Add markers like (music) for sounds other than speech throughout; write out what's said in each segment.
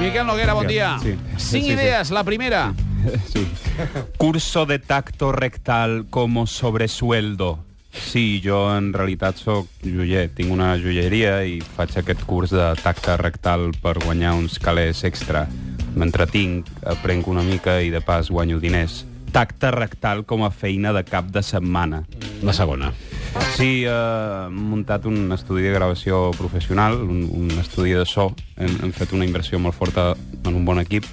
Miquel Noguera, bon dia. Sí. Cinc Sí, sí. idees. La primera. Sí. Curso de tacto rectal como sobresueldo. Sí, jo en realitat sóc joier, tinc una joieria i faig aquest curs de tacte rectal per guanyar uns calés extra. M'entretinc, aprenc una mica i de pas guanyo diners. Tacte rectal com a feina de cap de setmana. La segona. Sí, eh, hem muntat un estudi de gravació professional, un, un estudi de so. Hem, hem fet una inversió molt forta en un bon equip.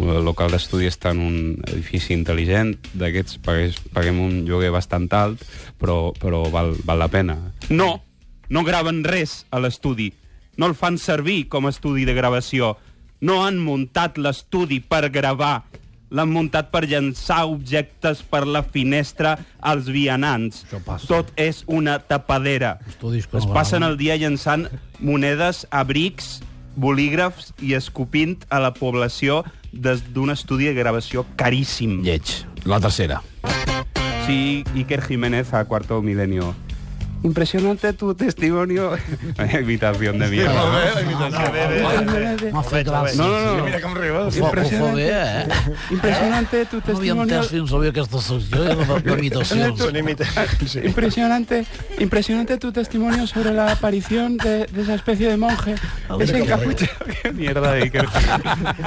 El local d'estudi està en un edifici intel·ligent, d'aquests paguem un lloguer bastant alt, però, però val, val la pena. No, no graven res a l'estudi. No el fan servir com a estudi de gravació. No han muntat l'estudi per gravar. L'han muntat per llançar objectes per la finestra als vianants. Tot és una tapadera. Estudis Es passen el dia llançant monedes a brics, bolígrafs i escopint a la població des d'un estudi de gravació caríssim. Lleig. La tercera. Sí, Iker Jiménez a Cuarto Milenio. Impresionante tu testimonio. (laughs) Imitación de mierda. No, no, no. Mira fa bé, eh? Impresionante tu testimonio. (laughs) Impresionante, impresionante tu testimonio sobre la aparición de, de esa especie de monje. Ese encapuchado, (laughs) qué mierda de Iker.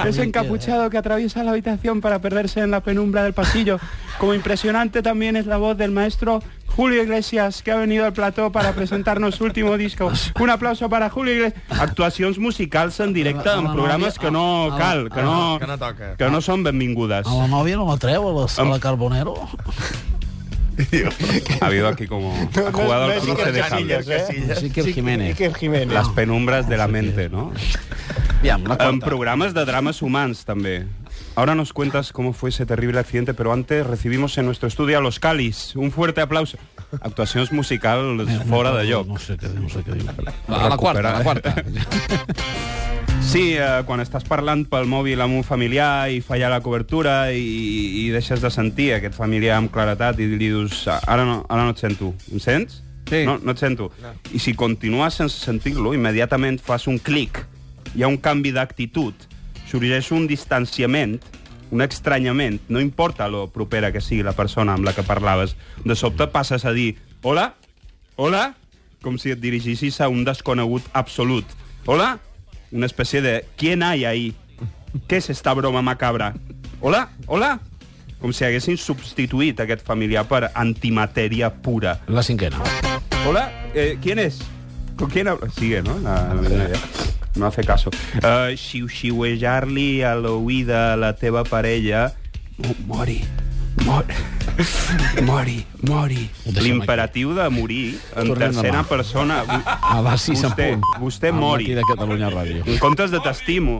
Ese encapuchado que atraviesa la habitación para perderse en la penumbra del pasillo. Como impresionante también es la voz del maestro Julio Iglesias, que ha venido al plató para presentarnos su último disco. Un aplauso para Julio Iglesias. Actuacions musicals en directe en programes que no cal, que no, Que no toca. que no són benvingudes. A la nòvia no la treu, a la sala Carbonero. Ha habido aquí como... Ha jugado al cruce de. Casillas. Sí, Iker Jiménez. Iker Jiménez. Las penumbras de la mente, ¿no? Aviam, la En quarta. programas de dramas humans també. Ahora nos cuentas cómo fue ese terrible accidente, pero antes recibimos en nuestro estudio a los Calis. Un fuerte aplauso. Actuacions musicals fora de lloc. No sé què dir, no sé què dir. A la quarta, a la quarta. (laughs) Sí, eh, quan estàs parlant pel mòbil amb un familiar i falla la cobertura i, i deixes de sentir aquest familiar amb claretat i li dius ara no, ara no et sento. Em sents? Sí. No, no et sento. No. I si continues sense sentir-lo, immediatament fas un clic. Hi ha un canvi d'actitud. Sorgeix un distanciament, un estranyament. No importa lo propera que sigui la persona amb la que parlaves. De sobte passes a dir hola, hola, com si et dirigissis a un desconegut absolut. Hola, una especie de ¿quién hay ahí? ¿Qué es esta broma macabra? Hola, hola. Com si haguessin substituït aquest familiar per antimatèria pura. La cinquena. Hola, eh, ¿quién es? ¿Con quién hablo? Sigue, ¿no? La- la- no hace caso. Uh, xiu-xiuejar-li a l'oïda a la teva parella... Oh, mori, mori, mori, mori. L'imperatiu de morir en Tornem tercera demà. persona. A les sis en Vostè, vostè mori. de Catalunya Ràdio. En comptes de t'estimo.